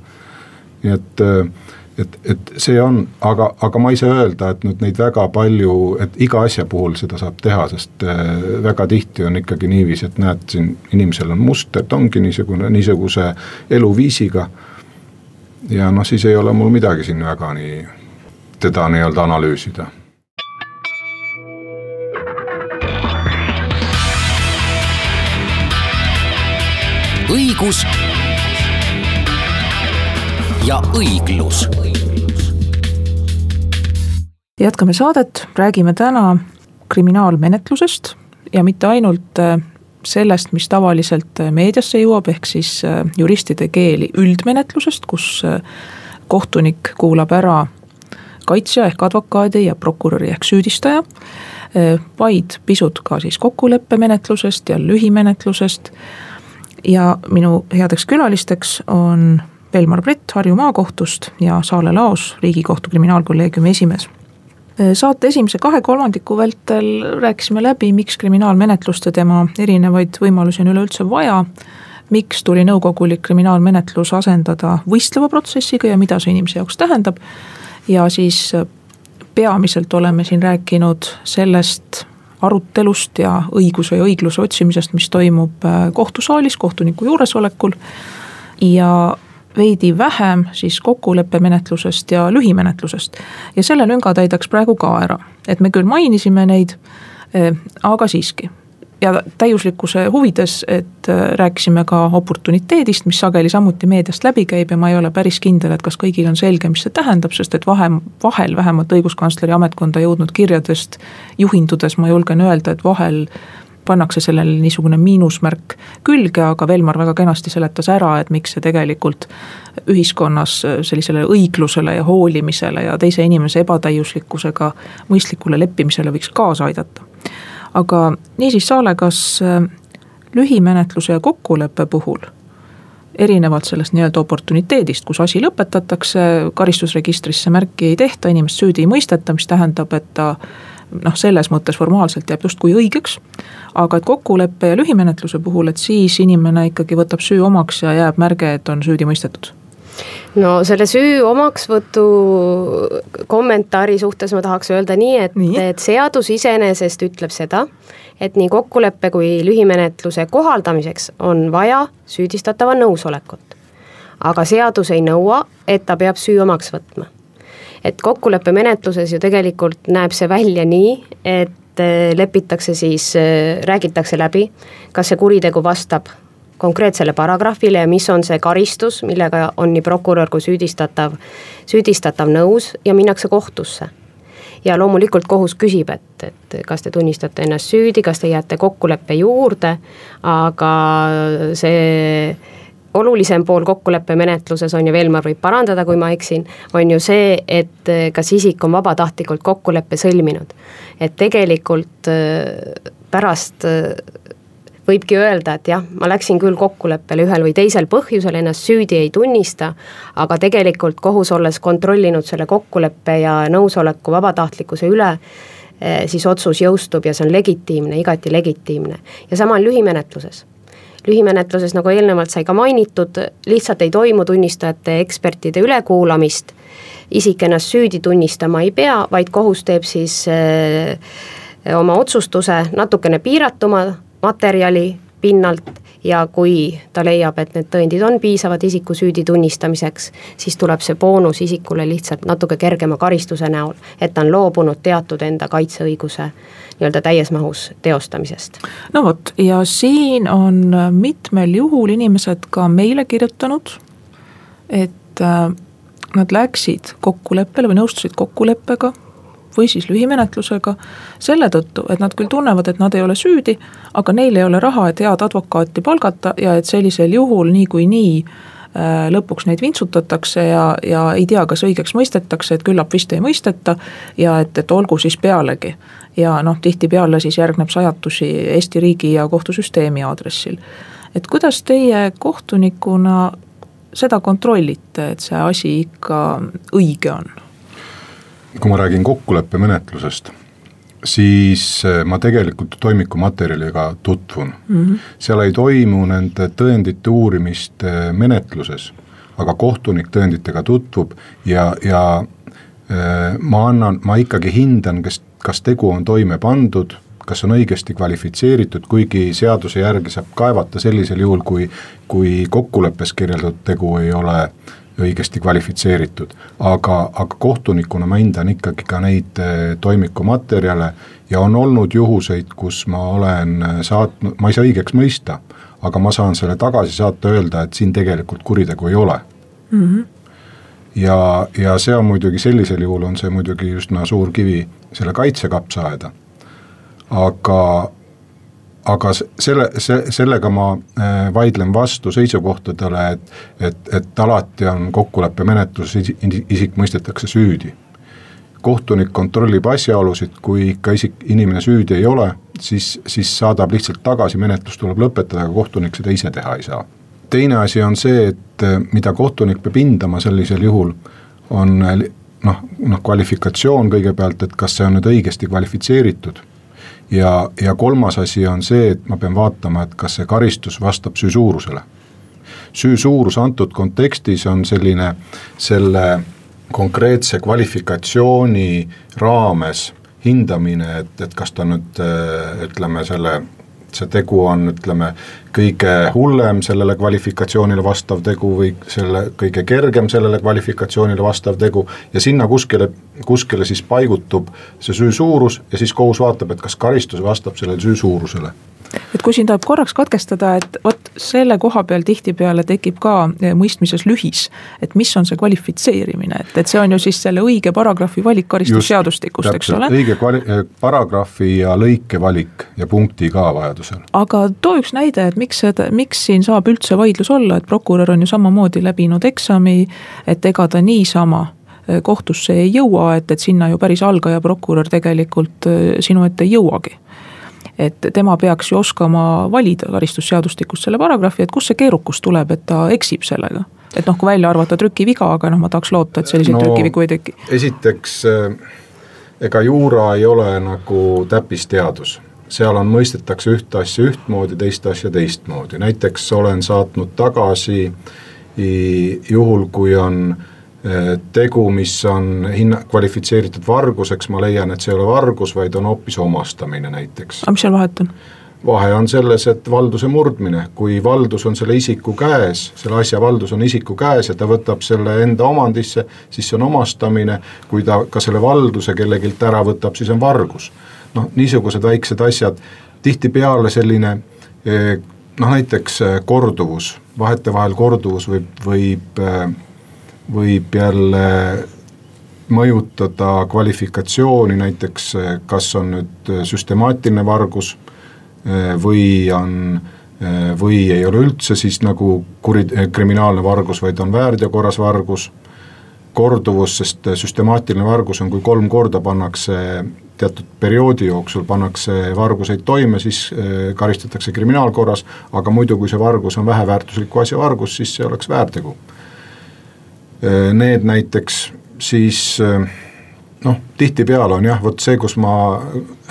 S6: nii et äh, et, et see on, aga, aga ma ei saa öelda, et nüüd neid väga palju, et iga asja puhul seda saab teha, sest äh, väga tihti on ikkagi niiviisi, et näed, siin inimesel on muster, ta ongi niisugune, niisuguse eluviisiga. ja noh, siis ei ole mul midagi siin väga nii, teda nii-öelda analüüsida
S2: õigus ja õiglus
S4: jätkame saadet, räägime täna kriminaalmenetlusest ja mitte ainult äh, sellest, mis tavaliselt äh, meediasse jõuab, ehk siis äh, juristide keeli üldmenetlusest, kus kohtunik kuulab ära kaitsja ehk advokaadi ja prokuröri ehk süüdistaja, vaid pisut ka siis kokkuleppemenetlusest ja lühimenetlusest. ja minu headeks külalisteks on Velmar Brett Harju maakohtust ja Saale Laos, Riigikohtu kriminaalkolleegiumi esimees saate esimese kahe kolmandiku vältel rääkisime läbi, miks kriminaalmenetlust ja tema erinevaid võimalusi on üleüldse vaja. miks tuli nõukogulik kriminaalmenetlus asendada võistleva protsessiga ja mida see inimese jaoks tähendab. ja siis peamiselt oleme siin rääkinud sellest arutelust ja õiguse ja õigluse otsimisest, mis toimub äh, kohtusaalis kohtuniku juuresolekul. ja veidi vähem siis kokkuleppemenetlusest ja lühimenetlusest. ja selle lünga täidaks praegu ka ära, et me küll mainisime neid, eh, aga siiski ja täiuslikkuse huvides, et eh, rääkisime ka oportuniteedist, mis sageli samuti meediast läbi käib ja ma ei ole päris kindel, et kas kõigil on selge, mis see tähendab, sest et vahe, vahel vähemalt õiguskantsleri ametkonda jõudnud kirjadest juhindudes ma julgen öelda, et vahel pannakse sellele niisugune miinusmärk külge, aga Velmar väga kenasti seletas ära, et miks see tegelikult ühiskonnas sellisele õiglusele ja hoolimisele ja teise inimese ebatäiuslikkusega mõistlikule leppimisele võiks kaasa aidata. aga niisiis, Saale, kas äh, lühimenetluse ja kokkuleppe puhul erinevalt sellest nii-öelda oportuniteedist, kus asi lõpetatakse, karistusregistrisse märki ei tehta, inimest süüdi ei mõisteta, mis tähendab, et ta noh, selles mõttes formaalselt jääb justkui õigeks. aga et kokkuleppe ja lühimenetluse puhul, et siis inimene ikkagi võtab süü omaks ja jääb märge, et on süüdi mõistetud
S5: no selle süü omaksvõtu kommentaari suhtes ma tahaks öelda nii, et et seadus iseenesest ütleb seda, et nii kokkuleppe kui lühimenetluse kohaldamiseks on vaja süüdistatava nõusolekut. aga seadus ei nõua, et ta peab süü omaks võtma. Et kokkuleppemenetluses ju tegelikult näeb see välja nii, et lepitakse siis, räägitakse läbi, kas see kuritegu vastab konkreetsele paragrahvile ja mis on see karistus, millega on nii prokurör kui süüdistatav, süüdistatav nõus ja minnakse kohtusse. ja loomulikult kohus küsib, et, et kas te tunnistate ennast süüdi, kas te jääte kokkuleppe juurde, aga see olulisem pool kokkuleppemenetluses on ju, Velmar võib parandada, kui ma eksin, on ju see, et kas isik on vabatahtlikult kokkuleppe sõlminud. et tegelikult pärast võibki öelda, et jah, ma läksin küll kokkuleppele ühel või teisel põhjusel, ennast süüdi ei tunnista, aga tegelikult kohus, olles kontrollinud selle kokkuleppe ja nõusoleku vabatahtlikkuse üle, eh, siis otsus jõustub ja see on legitiimne, igati legitiimne. ja sama on lühimenetluses lühimenetluses, nagu eelnevalt sai ka mainitud, lihtsalt ei toimu tunnistajate ekspertide ülekuulamist, isik ennast süüdi tunnistama ei pea, vaid kohus teeb siis äh, oma otsustuse natukene piiratuma materjali pinnalt ja kui ta leiab, et need tõendid on piisavad isiku süüdi tunnistamiseks, siis tuleb see boonus isikule lihtsalt natuke kergema karistuse näol, et ta on loobunud teatud enda kaitseõiguse nii-öelda täies mahus teostamisest.
S4: no vot, ja siin on mitmel juhul inimesed ka meile kirjutanud, et äh, nad läksid kokkuleppele või nõustusid kokkuleppega või siis lühimenetlusega. selle tõttu, et nad küll tunnevad, et nad ei ole süüdi, aga neil ei ole raha, et head advokaati palgata ja et sellisel juhul niikuinii äh, lõpuks neid vintsutatakse ja, ja ei tea, kas õigeks mõistetakse, et küllap vist ei mõisteta. ja et, et olgu siis pealegi. ja noh, tihtipeale siis järgneb sajatusi Eesti riigi ja kohtusüsteemi aadressil. et kuidas teie kohtunikuna seda kontrollite, et see asi ikka õige on?
S6: Kui ma räägin kokkuleppemenetlusest, siis eh, ma tegelikult toimiku materjaliga tutvun mm. -hmm. seal ei toimu nende tõendite uurimist menetluses, aga kohtunik tõenditega tutvub ja, ja eh, ma annan, ma ikkagi hindan, kes, kas tegu on toime pandud, kas on õigesti kvalifitseeritud, kuigi seaduse järgi saab kaevata sellisel juhul, kui, kui kokkuleppes kirjeldatud tegu ei ole äh, õigesti kvalifitseeritud. aga, aga kohtunikuna ma hindan ikkagi ka neid eh, toimikumaterjale ja on olnud juhuseid, kus ma olen eh, saatnud, ma ei saa õigeks mõista, aga ma saan selle tagasi saata, öelda, et siin tegelikult kuritegu ei ole mm. -hmm. ja, ja see on muidugi sellisel juhul on see muidugi üsna suur kivi selle kaitse kapsaaeda. aga, aga selle, see, sellega ma äh, vaidlen vastu seisukohtadele, et, et, et alati on kokkuleppemenetluses isik mõistetakse süüdi. kohtunik kontrollib asjaolusid, kui ikka isik, inimene süüdi ei ole, siis, siis saadab lihtsalt tagasi, menetlus tuleb lõpetada, aga kohtunik seda ise teha ei saa. teine asi on see, et äh, mida kohtunik peab hindama sellisel juhul, on noh, noh kvalifikatsioon kõigepealt, et kas see on nüüd õigesti kvalifitseeritud ja, ja kolmas asi on see, et ma pean vaatama, et kas see karistus vastab süü suurusele. süü suurus antud kontekstis on selline, selle konkreetse kvalifikatsiooni raames hindamine, et, et kas ta nüüd ütleme, selle see tegu on, ütleme, kõige hullem sellele kvalifikatsioonile vastav tegu või selle kõige kergem sellele kvalifikatsioonile vastav tegu ja sinna kuskile, kuskile siis paigutub see süü suurus ja siis kohus vaatab, et kas karistus vastab sellele süü suurusele
S4: et kui siin tuleb korraks katkestada, et vot selle koha peal tihtipeale tekib ka eh, mõistmises lühis, et mis on see kvalifitseerimine, et, et see on ju siis selle õige paragrahvi valik karistusseadustikust, eks ole.
S6: õige kvali-, eh, paragrahvi ja lõike valik ja punkti ka vajadusel.
S4: aga too üks näide, et miks seda, miks siin saab üldse vaidlus olla, et prokurör on ju samamoodi läbinud eksami, et ega ta niisama eh, kohtusse ei jõua, et, et sinna ju päris algaja prokurör tegelikult sinu ette ei jõuagi et tema peaks ju oskama valida karistusseadustikust selle paragrahvi, et kust see keerukus tuleb, et ta eksib sellega. et noh, kui välja arvata trükiviga, aga noh, ma tahaks loota, et selliseid no, trükivigu ei teki.
S6: esiteks, eh, ega juura ei ole nagu täppisteadus seal on, mõistetakse ühte asja ühtmoodi, teist asja teistmoodi, näiteks olen saatnud tagasi juhul, kui on tegu, mis on hinna, kvalifitseeritud varguseks, ma leian, et see ei ole vargus, vaid on hoopis omastamine näiteks.
S4: aga mis seal vahet on?
S6: vahe on selles, et valduse murdmine, kui valdus on selle isiku käes, selle asja valdus on isiku käes ja ta võtab selle enda omandisse, siis see on omastamine, kui ta ka selle valduse kellegilt ära võtab, siis on vargus. noh, niisugused väiksed asjad, tihtipeale selline eh, noh, näiteks eh, korduvus, vahetevahel korduvus võib, võib, eh, võib jälle mõjutada kvalifikatsiooni, näiteks kas on nüüd süstemaatiline vargus Äh, või on või ei ole üldse siis nagu kuri, kriminaalne vargus, vaid on väärteo korras vargus, korduvus, sest süstemaatiline vargus on, kui kolm korda pannakse teatud perioodi jooksul pannakse varguseid toime, siis karistatakse kriminaalkorras, aga muidu, kui see vargus on väheväärtusliku asja vargus, siis see oleks väärtegu. Need näiteks siis noh, tihtipeale on jah, vot see, kus ma,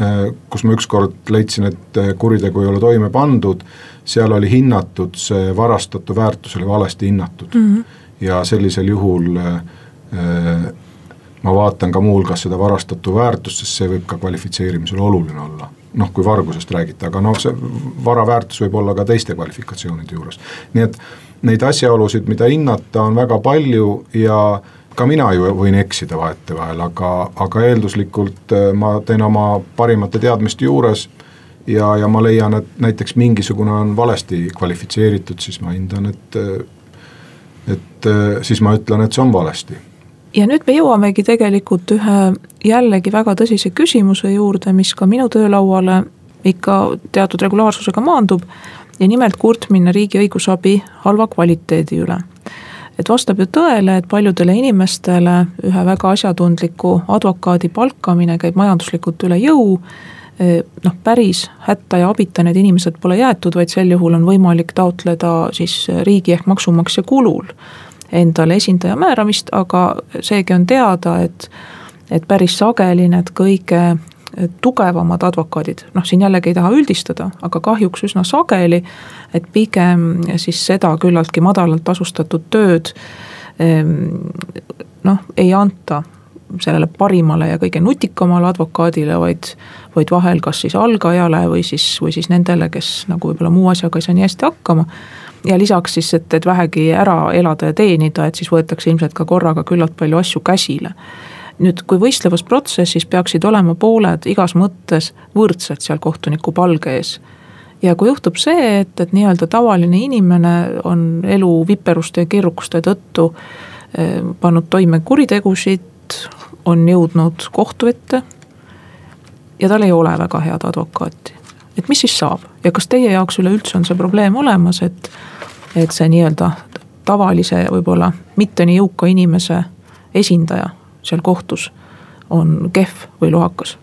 S6: äh, kus ma ükskord leidsin, et äh, kuritegu ei ole toime pandud, seal oli hinnatud, see varastatu väärtus oli valesti hinnatud mm. -hmm. ja sellisel juhul äh, äh, ma vaatan ka muuhulgas seda varastatu väärtust, sest see võib ka kvalifitseerimisel oluline olla. noh, kui vargusest räägite, aga noh, see vara väärtus võib olla ka teiste kvalifikatsioonide juures. nii et neid asjaolusid, mida hinnata, on väga palju ja äh, ka mina ju võin eksida vahetevahel, aga, aga eelduslikult äh, ma teen oma parimate teadmiste juures ja, ja ma leian, et näiteks mingisugune on valesti kvalifitseeritud, siis ma hindan, et et äh, siis ma ütlen, et see on valesti.
S4: ja nüüd me jõuamegi tegelikult ühe jällegi väga tõsise küsimuse juurde, mis ka minu töölauale ikka teatud regulaarsusega maandub ja nimelt kurtmine riigi õigusabi halva kvaliteedi üle et vastab ju tõele, et paljudele inimestele ühe väga asjatundliku advokaadi palkamine käib majanduslikult üle jõu. Eh, noh, päris hätta ja abita need inimesed pole jäetud, vaid sel juhul on võimalik taotleda siis riigi ehk maksumaksja kulul endale esindaja määramist, aga seegi on teada, et et päris sageli need kõige tugevamad advokaadid, noh siin jällegi ei taha üldistada, aga kahjuks üsna sageli, et pigem siis seda küllaltki madalalt tasustatud tööd ehm, noh, ei anta sellele parimale ja kõige nutikamale advokaadile, vaid, vaid vahel kas siis algajale või siis, või siis nendele, kes nagu võib-olla muu asjaga ei saa nii hästi hakkama. ja lisaks siis, et, et vähegi ära elada ja teenida, et siis võetakse ilmselt ka korraga küllalt palju asju käsile nüüd, kui võistlevas protsessis peaksid olema pooled igas mõttes võrdsed seal kohtuniku palge ees. ja kui juhtub see, et, et nii-öelda tavaline inimene on elu viperuste ja keerukuste tõttu eh, pannud toime kuritegusid, on jõudnud kohtu ette ja tal ei ole väga head advokaati. et mis siis saab ja kas teie jaoks üleüldse on see probleem olemas, et, et see nii-öelda tavalise võib-olla mitte nii jõuka inimese esindaja seal kohtus on kehv või lohakas?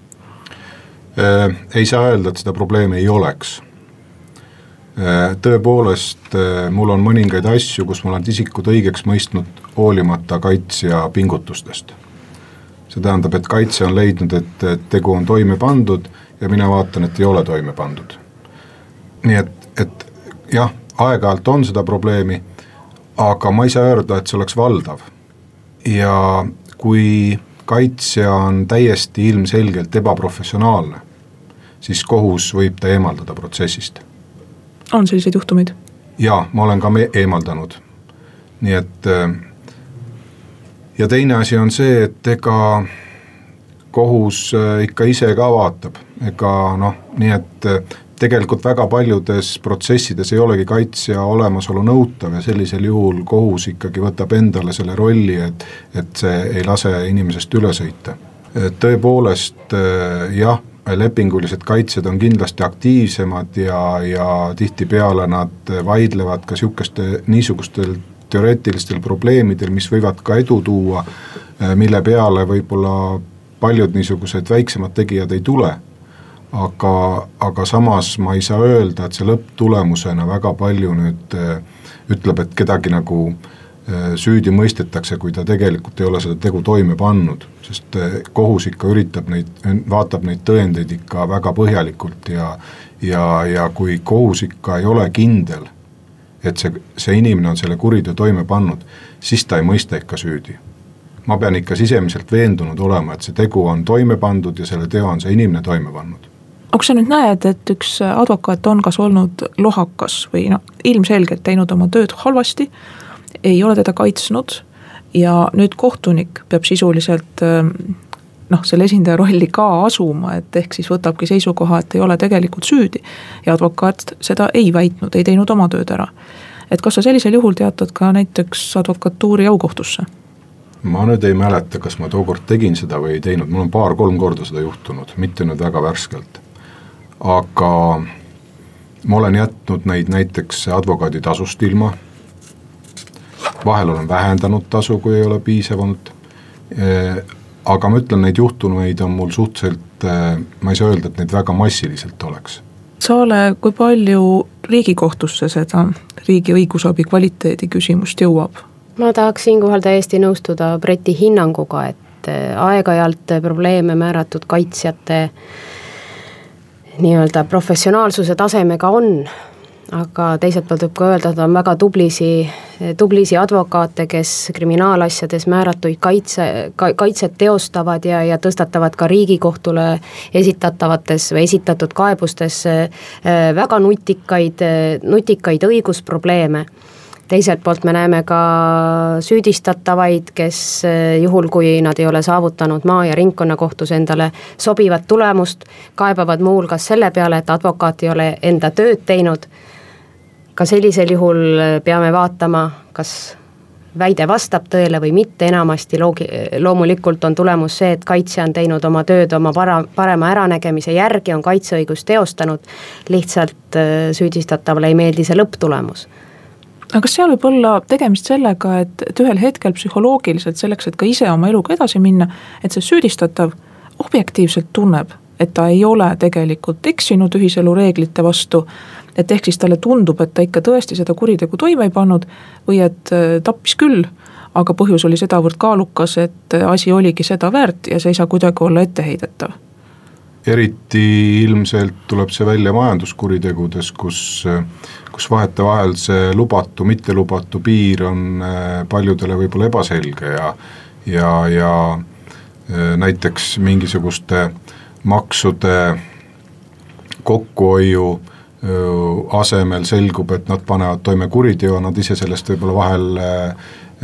S6: Äh, ei saa öelda, et seda probleemi ei oleks. Äh, tõepoolest, äh, mul on mõningaid asju, kus ma olen isikut õigeks mõistnud hoolimata kaitsja pingutustest. see tähendab, et kaitsja on leidnud, et tegu on toime pandud ja mina vaatan, et ei ole toime pandud. nii et, et jah, aeg-ajalt on seda probleemi, aga ma ei saa öelda, et see oleks valdav. ja kui kaitsja on täiesti ilmselgelt ebaprofessionaalne, siis kohus võib ta eemaldada protsessist.
S4: on selliseid juhtumeid?
S6: jaa, ma olen ka eemaldanud. nii et äh, ja teine asi on see, et ega kohus äh, ikka ise ka vaatab, ega noh, nii et äh, tegelikult väga paljudes protsessides ei olegi kaitsja olemasolu nõutav ja sellisel juhul kohus ikkagi võtab endale selle rolli, et, et see ei lase inimesest üle sõita. tõepoolest jah, lepingulised kaitsjad on kindlasti aktiivsemad ja, ja tihtipeale nad vaidlevad ka sihukeste, niisugustel teoreetilistel probleemidel, mis võivad ka edu tuua, mille peale võib-olla paljud niisugused väiksemad tegijad ei tule aga, aga samas ma ei saa öelda, et see lõpptulemusena väga palju nüüd äh, ütleb, et kedagi nagu äh, süüdi mõistetakse, kui ta tegelikult ei ole seda tegu toime pannud. sest äh, kohus ikka üritab neid, vaatab neid tõendeid ikka väga põhjalikult ja, ja, ja kui kohus ikka ei ole kindel, et see, see inimene on selle kuriteo toime pannud, siis ta ei mõista ikka süüdi. ma pean ikka sisemiselt veendunud olema, et see tegu on toime pandud ja selle teo on see inimene toime pannud
S4: aga kui sa nüüd näed, et üks advokaat on kas olnud lohakas või noh, ilmselgelt teinud oma tööd halvasti, ei ole teda kaitsnud ja nüüd kohtunik peab sisuliselt ähm, noh, selle esindaja rolli ka asuma, et ehk siis võtabki seisukoha, et ei ole tegelikult süüdi. ja advokaat seda ei väitnud, ei teinud oma tööd ära. et kas sa sellisel juhul teatad ka näiteks advokatuuri aukohtusse?
S6: ma nüüd ei mäleta, kas ma tookord tegin seda või ei teinud, mul on paar-kolm korda seda juhtunud, mitte nüüd väga värskelt aga ma olen jätnud neid näiteks advokaaditasust ilma. vahel olen vähendanud tasu, kui ei ole piisavalt. aga ma ütlen, neid juhtumeid on mul suhteliselt, ma ei saa öelda, et neid väga massiliselt oleks.
S4: Saale, kui palju Riigikohtusse seda riigi õigusabi kvaliteedi küsimust jõuab?
S5: ma tahaks siinkohal täiesti nõustuda Breti hinnanguga, et aeg-ajalt probleeme määratud kaitsjate äh, nii-öelda professionaalsuse tasemega on, aga teiselt poolt võib ka öelda, et on väga tublisi, tublisi advokaate, kes kriminaalasjades määratuid kaitse, kaitset teostavad ja, ja tõstatavad ka Riigikohtule esitatavates või esitatud kaebustes äh, väga nutikaid, nutikaid õigusprobleeme teiselt poolt me näeme ka süüdistatavaid, kes eh, juhul, kui nad ei ole saavutanud maa- ja ringkonnakohtus endale sobivat tulemust, kaebavad muuhulgas selle peale, et advokaat ei ole enda tööd teinud. ka sellisel juhul peame vaatama, kas väide vastab tõele või mitte, enamasti loogi-, loomulikult on tulemus see, et kaitsja on teinud oma tööd oma para-, parema äranägemise järgi, on kaitseõigust teostanud, lihtsalt eh, süüdistatavale ei meeldi see lõpptulemus
S4: aga kas seal võib olla tegemist sellega, et, et ühel hetkel psühholoogiliselt selleks, et ka ise oma eluga edasi minna, et see süüdistatav objektiivselt tunneb, et ta ei ole tegelikult eksinud ühiselu reeglite vastu. et ehk siis talle tundub, et ta ikka tõesti seda kuritegu toime ei pannud või et äh, tappis küll, aga põhjus oli sedavõrd kaalukas, et äh, asi oligi seda väärt ja see ei saa kuidagi olla etteheidetav
S6: eriti ilmselt tuleb see välja majanduskuritegudes, kus, kus vahetevahel see lubatu, mittelubatu piir on äh, paljudele võib-olla ebaselge ja, ja, ja äh, näiteks mingisuguste maksude kokkuhoiu äh, asemel selgub, et nad panevad toime kuriteo, nad ise sellest võib-olla vahel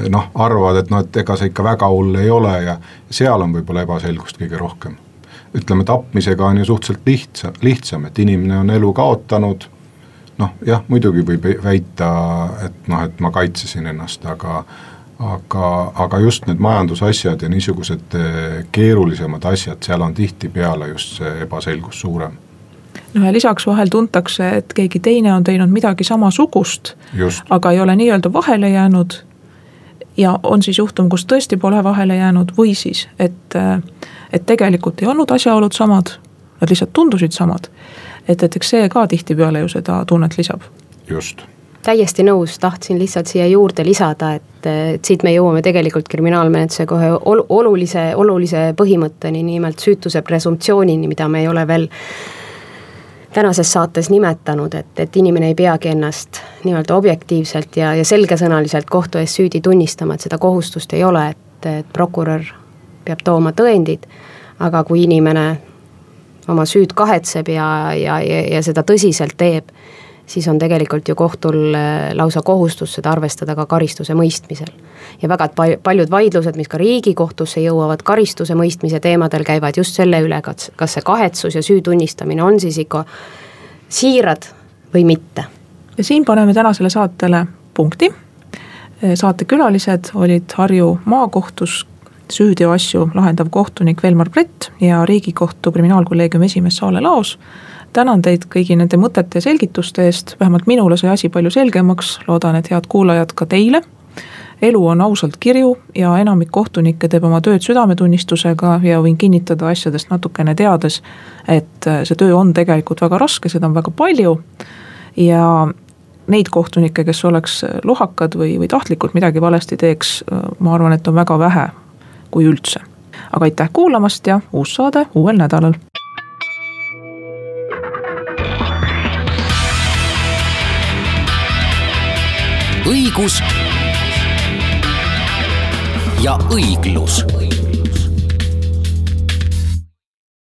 S6: noh, arvavad, et noh, et ega see ikka väga hull ei ole ja seal on võib-olla ebaselgust kõige rohkem ütleme, tapmisega on ju suhteliselt lihtsa, lihtsam, et inimene on elu kaotanud, noh jah, muidugi võib väita, et noh, et ma kaitsesin ennast, aga aga, aga just need majandusasjad ja niisugused eh, keerulisemad asjad, seal on tihtipeale just see ebaselgus suurem.
S4: noh ja lisaks vahel tuntakse, et keegi teine on teinud midagi samasugust, aga ei ole nii-öelda vahele jäänud. ja on siis juhtum, kus tõesti pole vahele jäänud või siis, et äh, et tegelikult ei olnud asjaolud samad, nad lihtsalt tundusid samad. et, et eks see ka tihtipeale ju seda tunnet lisab.
S6: just
S5: täiesti nõus, tahtsin lihtsalt siia juurde lisada, et, et siit me jõuame tegelikult kriminaalmenetluse kohe ol, olulise, olulise põhimõtteni, nimelt süütuse presumptsioonini, mida me ei ole veel tänases saates nimetanud, et, et inimene ei peagi ennast nii-öelda objektiivselt ja, ja selgesõnaliselt kohtu ees süüdi tunnistama, et seda kohustust ei ole, et, et prokurör peab tooma tõendid, aga kui inimene oma süüd kahetseb ja, ja, ja, ja seda tõsiselt teeb, siis on tegelikult ju kohtul äh, lausa kohustus seda arvestada ka karistuse mõistmisel. ja väga paljud vaidlused, mis ka Riigikohtusse jõuavad karistuse mõistmise teemadel, käivad just selle üle, kas, kas see kahetsus ja süü tunnistamine on siis ikka siirad või mitte.
S4: ja siin paneme tänasele saatele punkti. saatekülalised olid Harju maakohtus süüteoasju lahendav kohtunik Velmar Brett ja Riigikohtu kriminaalkolleegiumi esimees Saale Laos. tänan teid kõigi nende mõtete ja selgituste eest, vähemalt minule sai asi palju selgemaks, loodan, et head kuulajad ka teile. elu on ausalt kirju ja enamik kohtunikke teeb oma tööd südametunnistusega ja võin kinnitada asjadest natukene teades, et see töö on tegelikult väga raske, seda on väga palju ja neid kohtunikke, kes oleks lohakad või, või tahtlikult midagi valesti teeks, ma arvan, et on väga vähe kui üldse. aga aitäh kuulamast ja uus saade uuel nädalal.
S2: õigus ja õiglus